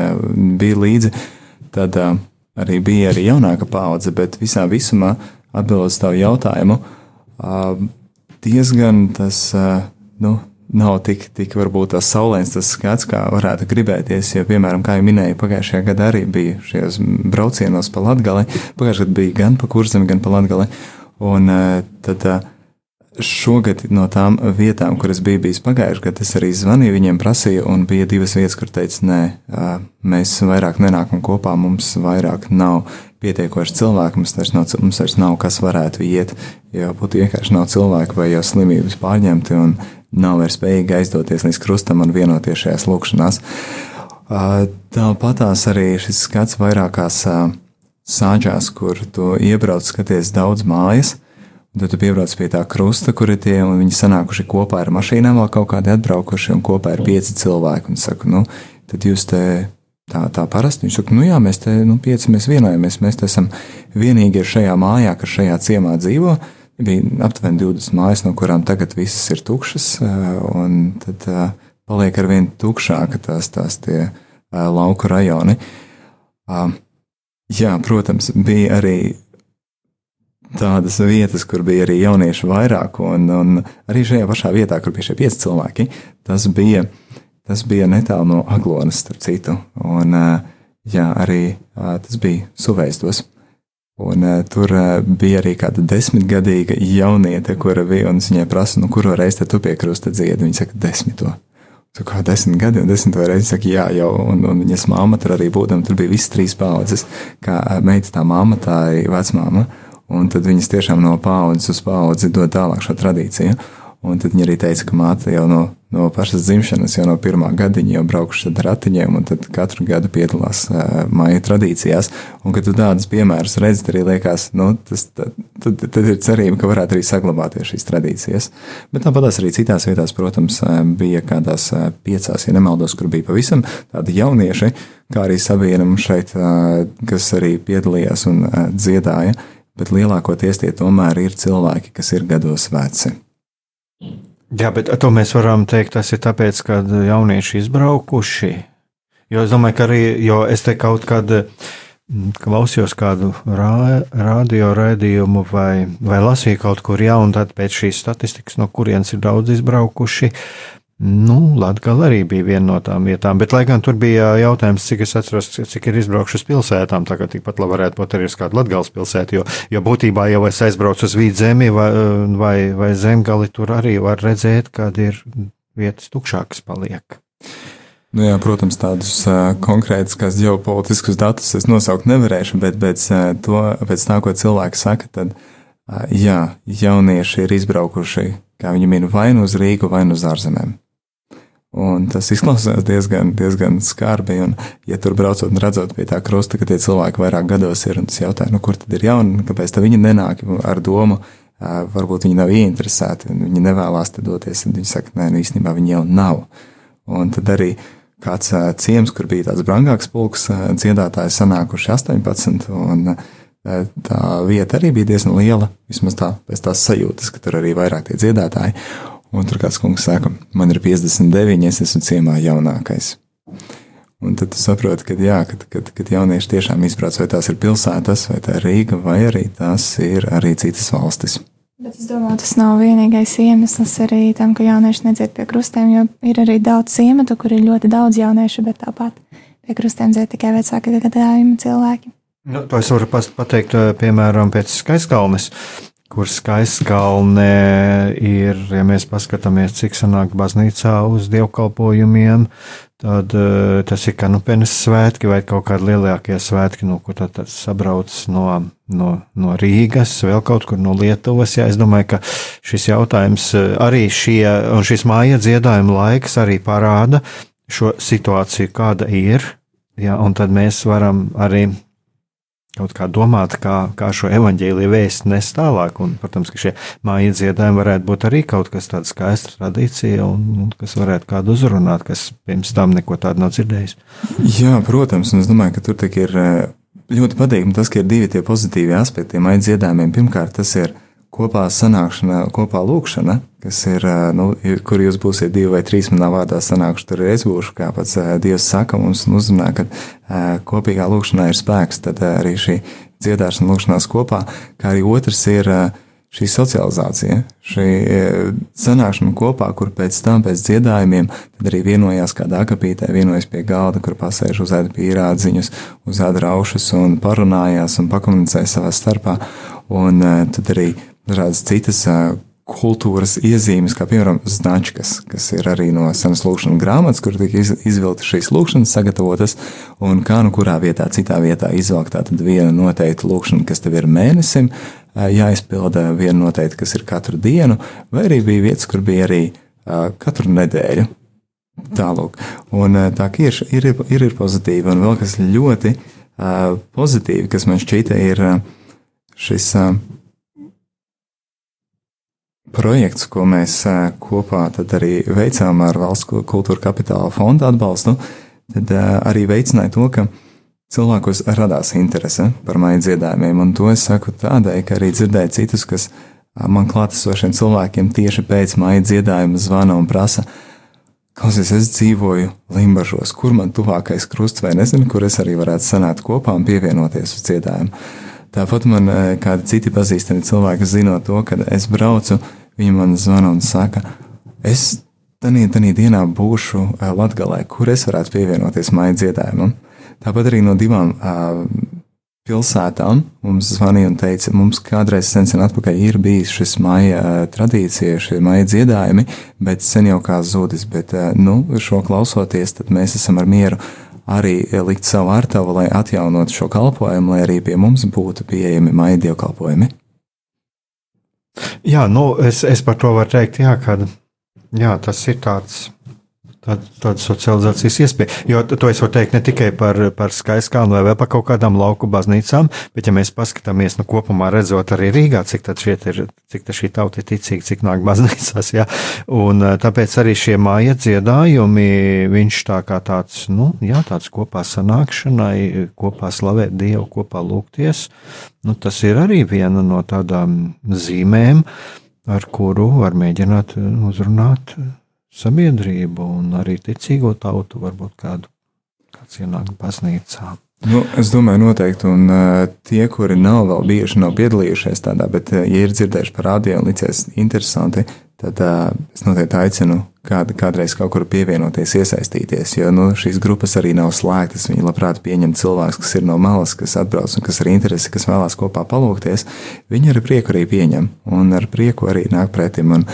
bija līdzi, tad arī bija arī jaunāka paudze, bet visā visumā atbildot uz tavu jautājumu, diezgan tas, nu, nav tik, tik varbūt tas saulēns, tas skats, kā varētu gribēties. Jo, piemēram, kā jau minēju, pagājušajā gadā arī bija šajos braucienos pa Latgali. Pagājušajā gadā bija gan pa kurzem, gan pa Latgali. Un tad Šogad no tām vietām, kur es biju bijis pagājušajā gadā, es arī zvanīju viņiem, prasīju, un bija divas vietas, kur teica, nē, mēs vairāk nenākam kopā, mums vairāk nav pietiekoši cilvēki, mums vairs nav, mums vairs nav kas varētu iet, jo būtu vienkārši nav cilvēku vai jau slimības pārņemti un nav vairs spējīgi aizdoties līdz krustam un vienoties šajās lūkšanās. Tāpatās arī šis skats vairākās sāģās, kur tu iebrauc, skaties daudz mājas Tad tu piebrauc pie tā krusta, kur ir tie, un viņi sanākuši kopā ar mašīnām, vēl kaut kādi atbraukuši, un kopā ir pieci cilvēki. Un saka, nu, tad jūs te tā, tā parasti. Viņš saka, nu jā, mēs te nu, pieci mēs vienojamies, mēs te esam vienīgie šajā mājā, kas šajā ciemā dzīvo. Bija aptuveni 20 mājas, no kurām tagad visas ir tukšas, un tad paliek ar vien tukšāka tās, tās tie lauku rajoni. Jā, protams, bija arī tādas vietas, kur bija arī jaunieši vairāk, un, un arī šajā pašā vietā, kur bija šie pieci cilvēki, tas bija, tas bija netālu no Aglonas, starp citu. Un, jā, arī tas bija suvēstos. Un uh, tur uh, bija arī kāda desmitgadīga jauniete, kura bija, un viņai prasu, nu, kuru reizi tu pie krusta dziedi? Viņa saka, desmito. Tu kā desmit gadi, un desmito reizi saka, jā, jau, un, un viņas māma tur arī būdama, tur bija visas trīs paudzes, kā meita tā māma, tā ir vecmāma. Uh, Un tad viņas tiešām no paudzes uz paudzi dod tālāk šo tradīciju. Un tad viņa arī teica, ka māte jau no, no pašas dzimšanas, jau no pirmā gada viņa jau braukuši ar ratiņiem, un tad katru gadu piedalās uh, māju tradīcijās. Un, kad tu tādus piemērus redzi, tad arī liekas, nu, tas, tad, tad, tad ir cerība, ka varētu arī saglabāties šīs tradīcijas. Bet tāpatās arī citās vietās, protams, bija kādās piecās, ja nemaldos, kur bija pavisam tādi jaunieši, kā arī savienam šeit, uh, kas arī piedalījās un uh, dziedāja bet lielākoties tie tomēr ir cilvēki, kas ir gados veci. Jā, bet to mēs varam teikt, tas ir tāpēc, ka jaunieši izbraukuši. Jo es domāju, ka arī, jo es te kaut kad mm, klausījos kādu rā, radio raidījumu vai, vai lasīju kaut kur jaunu, tad pēc šīs statistikas, no kurienes ir daudz izbraukuši, Nu, Latvija arī bija viena no tām vietām, bet, lai gan tur bija jautājums, cik es atceros, cik ir izbraukšu uz pilsētām, tā kā tikpat labi varētu būt arī uz kādu Latvijas pilsētu, jo, jo būtībā jau es aizbraucu uz vidzemi vai, vai, vai zemgali, tur arī var redzēt, kad ir vietas tukšākas paliek. Nu jā, protams, tādus uh, konkrētus, ģeopolitiskus datus es nosaukt nevarēšu, bet pēc, uh, to, pēc tā, ko cilvēki saka, tad uh, jā, jaunieši ir izbraukuši, kā viņi min, vai nu uz Rīgu, vai nu uz ārzemēm. Un tas izklausās diezgan, diezgan skarbi. Un, ja tur braucot un redzot pie tā krusta, ka tie cilvēki vairāk gados ir, un tas jautā, nu, kur tad ir jauni, kāpēc viņi nenāk ar domu, varbūt viņi nav ieinteresēti, viņi nevēlas te doties, un viņi saka, nē, nu, īstenībā viņi jau nav. Un tad arī kāds ciems, kur bija tāds brangāks pulks, dziedātāji sanākuši 18, un tā vieta arī bija diezgan liela, vismaz tā, pēc tās sajūtas, ka tur arī vairāk tie dziedātāji. Un tur kāds kungs saka, man ir 59, es esmu ciemā jaunākais. Un tad tu saproti, ka, jā, kad, kad, kad jaunieši tiešām izprot, vai tās ir pilsētas, vai tā ir Rīga, vai arī tās ir arī citas valstis. Bet es domāju, tas nav vienīgais iemesls arī tam, ka jaunieši nedzied pie krustiem, jo ir arī daudz ciematu, kur ir ļoti daudz jauniešu, bet tāpat pie krustiem dzied tikai vecāki gadījumi cilvēki. Nu, to es varu pateikt, piemēram, pēc skaistkalnes kur skaistkalnē ir, ja mēs paskatāmies, cik sanāk baznīcā uz dievkalpojumiem, tad uh, tas ir kanupenes svētki vai kaut kādi lielākie svētki, no kur tad sabrauc no, no, no Rīgas, vēl kaut kur no Lietuvas. Jā, es domāju, ka šis jautājums eh, arī šie, un šis māja dziedājuma laiks arī parāda šo situāciju, kāda ir, jā, un tad mēs varam arī kaut kā domāt, kā, kā šo evaņģēlīju vēstu nes tālāk. Un, protams, ka šie māja dziedājumi varētu būt arī kaut kas tāds skaists tradīcija, un, un kas varētu kādu uzrunāt, kas pirms tam neko tādu nav dzirdējis. Jā, protams, un es domāju, ka tur tik ir eh, ļoti patīkami tas, ka ir divi tie pozitīvi aspekti māja dziedājumiem. Pirmkārt, tas ir kopā sanākšana, kopā lūkšana, kas ir, nu, kur jūs būsiet divi vai trīs manā vārdā sanākuši, tur es būšu, kā pats Dievs saka mums un uzrunā, ka kopīgā lūkšanā ir spēks, tad arī šī dziedāšana lūkšanās kopā, kā arī otrs ir šī socializācija, šī sanākšana kopā, kur pēc tam, pēc dziedājumiem, tad arī vienojās kādā akapītē, vienojas pie galda, kur pasēž uz ēda pīrādziņus, uz ēda raušas un parunājās un pakomunicēja savā starpā, un tad arī dažādas citas kultūras iezīmes, kā piemēram značkas, kas ir arī no senas lūkšanas grāmatas, kur tika izvilktas šīs lūkšanas, sagatavotas, un kā nu kurā vietā, citā vietā izvilkt tātad viena noteikta lūkšana, kas tev ir mēnesim, jāizpilda viena noteikta, kas ir katru dienu, vai arī bija vietas, kur bija arī katru nedēļu. Tālūk. Un tā ir, ir, ir, ir pozitīva, un vēl kas ļoti uh, pozitīvi, kas man šķita, ir uh, šis uh, projekts, ko mēs kopā arī veicām ar Valsts kultūra kapitāla fonda atbalstu, tad arī veicināja to, ka cilvēkos radās interese par maiju dziedājumiem. Un to es saku tādēļ, ka arī dzirdēju citus, kas man klātesošiem cilvēkiem tieši pēc maiju dziedājuma zvana un prasa, Klausies, es dzīvoju Limbažos, kur man tuvākais krusts, vai nezinu, kur es arī varētu sanākt kopā un pievienoties uz dziedājumu. Tāpat man kādi citi pazīstami cilvēki zinot to, ka es braucu, viņi man zvana un saka, es tanī dienā būšu eh, Latgalē, kur es varētu pievienoties māju dziedājumam. Tāpat arī no divām uh, pilsētām mums zvanīja un teica, mums kādreiz sen, atpakaļ ir bijis šis maija uh, tradīcija, šie maija dziedājumi, bet sen jau kā zudis, bet, uh, nu, šo klausoties, tad mēs esam ar mieru arī likt savu ārtavu, lai atjaunotu šo kalpojumu, lai arī pie mums būtu pieejami maija dievkalpojumi. Jā, nu, es, es par to varu teikt, jā, ka jā, tas ir tāds Tāda, tāda socializācijas iespēja. Jo to es varu teikt ne tikai par, par skaistām vai vēl par kaut kādām lauku baznīcām, bet ja mēs paskatāmies nu, kopumā, redzot arī Rīgā, cik ir, cik šī tauta ir ticīga, cik nāk baznīcās, ja? un tāpēc arī šie māja dziedājumi, viņš tā kā tāds, nu, jā, tāds kopā sanākšanai, kopā slavēt Dievu, kopā lūgties, nu, tas ir arī viena no tādām zīmēm, ar kuru var mēģināt uzrunāt sabiedrību un arī ticīgo tautu, varbūt kādu, kāds ienāk baznīcā. Nu, es domāju, noteikti, un uh, tie, kuri nav vēl bijuši, nav piedalījušies tādā, bet, uh, ja ir dzirdējuši par rādio un licies interesanti, tad uh, es noteikti aicinu kād, kādreiz kaut kur pievienoties, iesaistīties, jo nu, šīs grupas arī nav slēgtas. Viņi labprāt pieņem cilvēkus, kas ir no malas, kas atbrauc un kas ir interesi, kas vēlās kopā palūkties. Viņi ar prieku arī pieņem un ar prieku arī nāk pretim. Un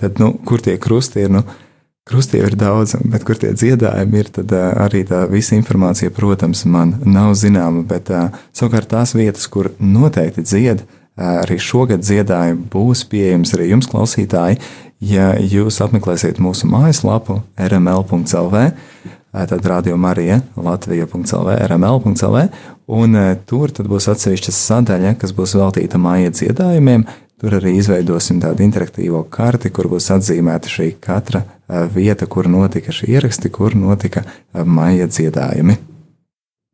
tad, nu, kur tie krusti ir? Nu, Krustiem ir daudz, bet kur tie dziedājumi ir, tad uh, arī tā visa informācija, protams, man nav zināma. Bet uh, savukārt tās vietas, kur noteikti dzied, uh, arī šogad dziedājumi būs pieejams arī jums, klausītāji. Ja jūs apmeklēsiet mūsu mājaslapu rml.lv, tad radio Marija Latvija.lv, rml.lv, un tur būs atsevišķa sadaļa, kas būs veltīta māja dziedājumiem. Tur arī izveidosim tādu interaktīvo karti, kur būs atzīmēta šī katra vieta, kur notika šī ieraksti, kur notika maija dziedājumi.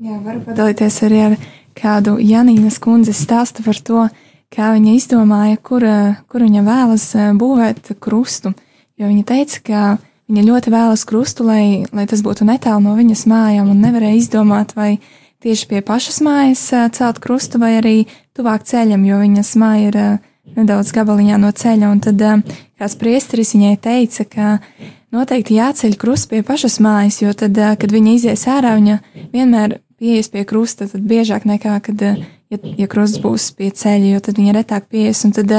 Jā, varu padalīties arī ar kādu Janīnas kundzes stāstu par to, kā viņa izdomāja, kur, kur viņa vēlas būvēt krustu. Jo viņa teica, ka viņa ļoti vēlas krustu, lai, lai tas būtu netālu no viņas mājām, un nevarēja izdomāt, vai tieši pie pašas mājas celt krustu, vai arī tuvāk ceļam, jo viņas māja ir nedaudz gabaliņā no ceļa, un tad kāds priesteris viņai teica, ka noteikti jāceļ krusts pie pašas mājas, jo tad, kad viņa izies ārā, viņa vienmēr pieies pie krusta, tad biežāk nekā, kad, ja, ja krusts būs pie ceļa, jo tad viņa retāk pieies, un tad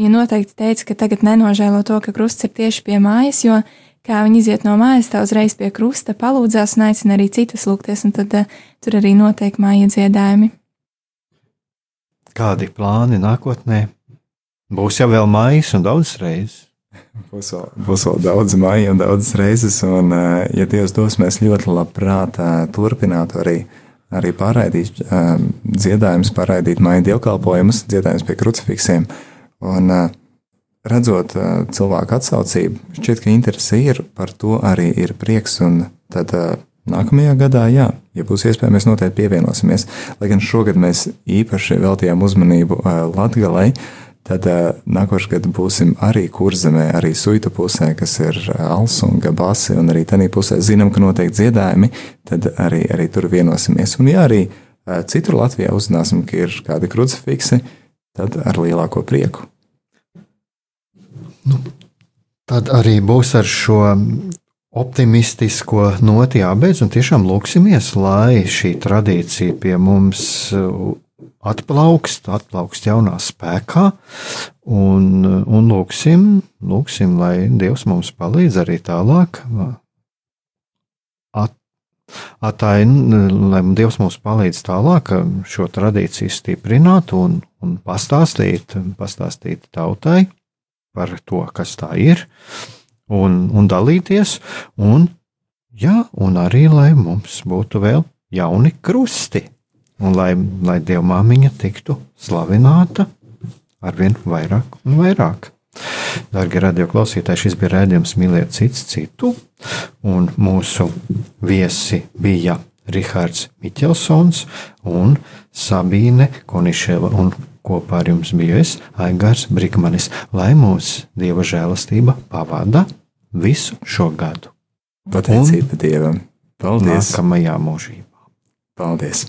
viņa noteikti teica, ka tagad nenožēlo to, ka krusts ir tieši pie mājas, jo kā viņi iziet no mājas, tā uzreiz pie krusta palūdzās un aicina arī citas lūgties, un tad tur arī notiek māja dziedājumi. Kādi plāni nākotnē? Būs jau vēl mājas un daudz reizes. Būs vēl, būs vēl daudz māju un daudz reizes, un, ja Dievs dos, mēs ļoti labprāt turpinātu arī, arī pārraidīt dziedājumus, pārraidīt māju dievkalpojumus, dziedājumus pie krucifiksiem. Un, redzot cilvēku atsaucību, šķiet, ka interese ir, par to arī ir prieks, un tad nākamajā gadā, jā, ja būs iespēja, mēs noteikti pievienosimies. Lai gan šogad mēs īpaši veltījām uzmanību Latgalei, Tad uh, nākošais gads būsim arī kurzemē, arī suita pusē, kas ir Alsunga, Basi, un arī tādā pusē zinām, ka notiek dziedājumi, tad arī, arī tur vienosimies. Un, ja arī uh, citur Latvijā uzzināsim, ka ir kādi krucifiksi, tad ar lielāko prieku. Nu, tad arī būs ar šo optimistisko noti jābeidz, un tiešām lūksimies, lai šī tradīcija pie mums atplaukst, atplaukst jaunā spēkā, un, un lūksim, lūksim, lai Dievs mums palīdz arī tālāk. At, atain, lai Dievs mums palīdz tālāk šo tradīciju stiprināt un, un pastāstīt, pastāstīt tautai par to, kas tā ir, un, un dalīties, un, jā, un arī, lai mums būtu vēl jauni krusti un lai, lai Dieva māmiņa tiktu slavināta arvien vairāk un vairāk. Darbie radioklausītāji, šis bija rādījums mīlēt cits citu, un mūsu viesi bija Rihards Miķelsons un Sabīne Koniševa, un kopā ar jums biju es, Aigars Brikmanis, lai mūs Dieva žēlastība pavada visu šo gadu. Pateicība Dievam. Paldies! nākamajā mūžībā. Paldies!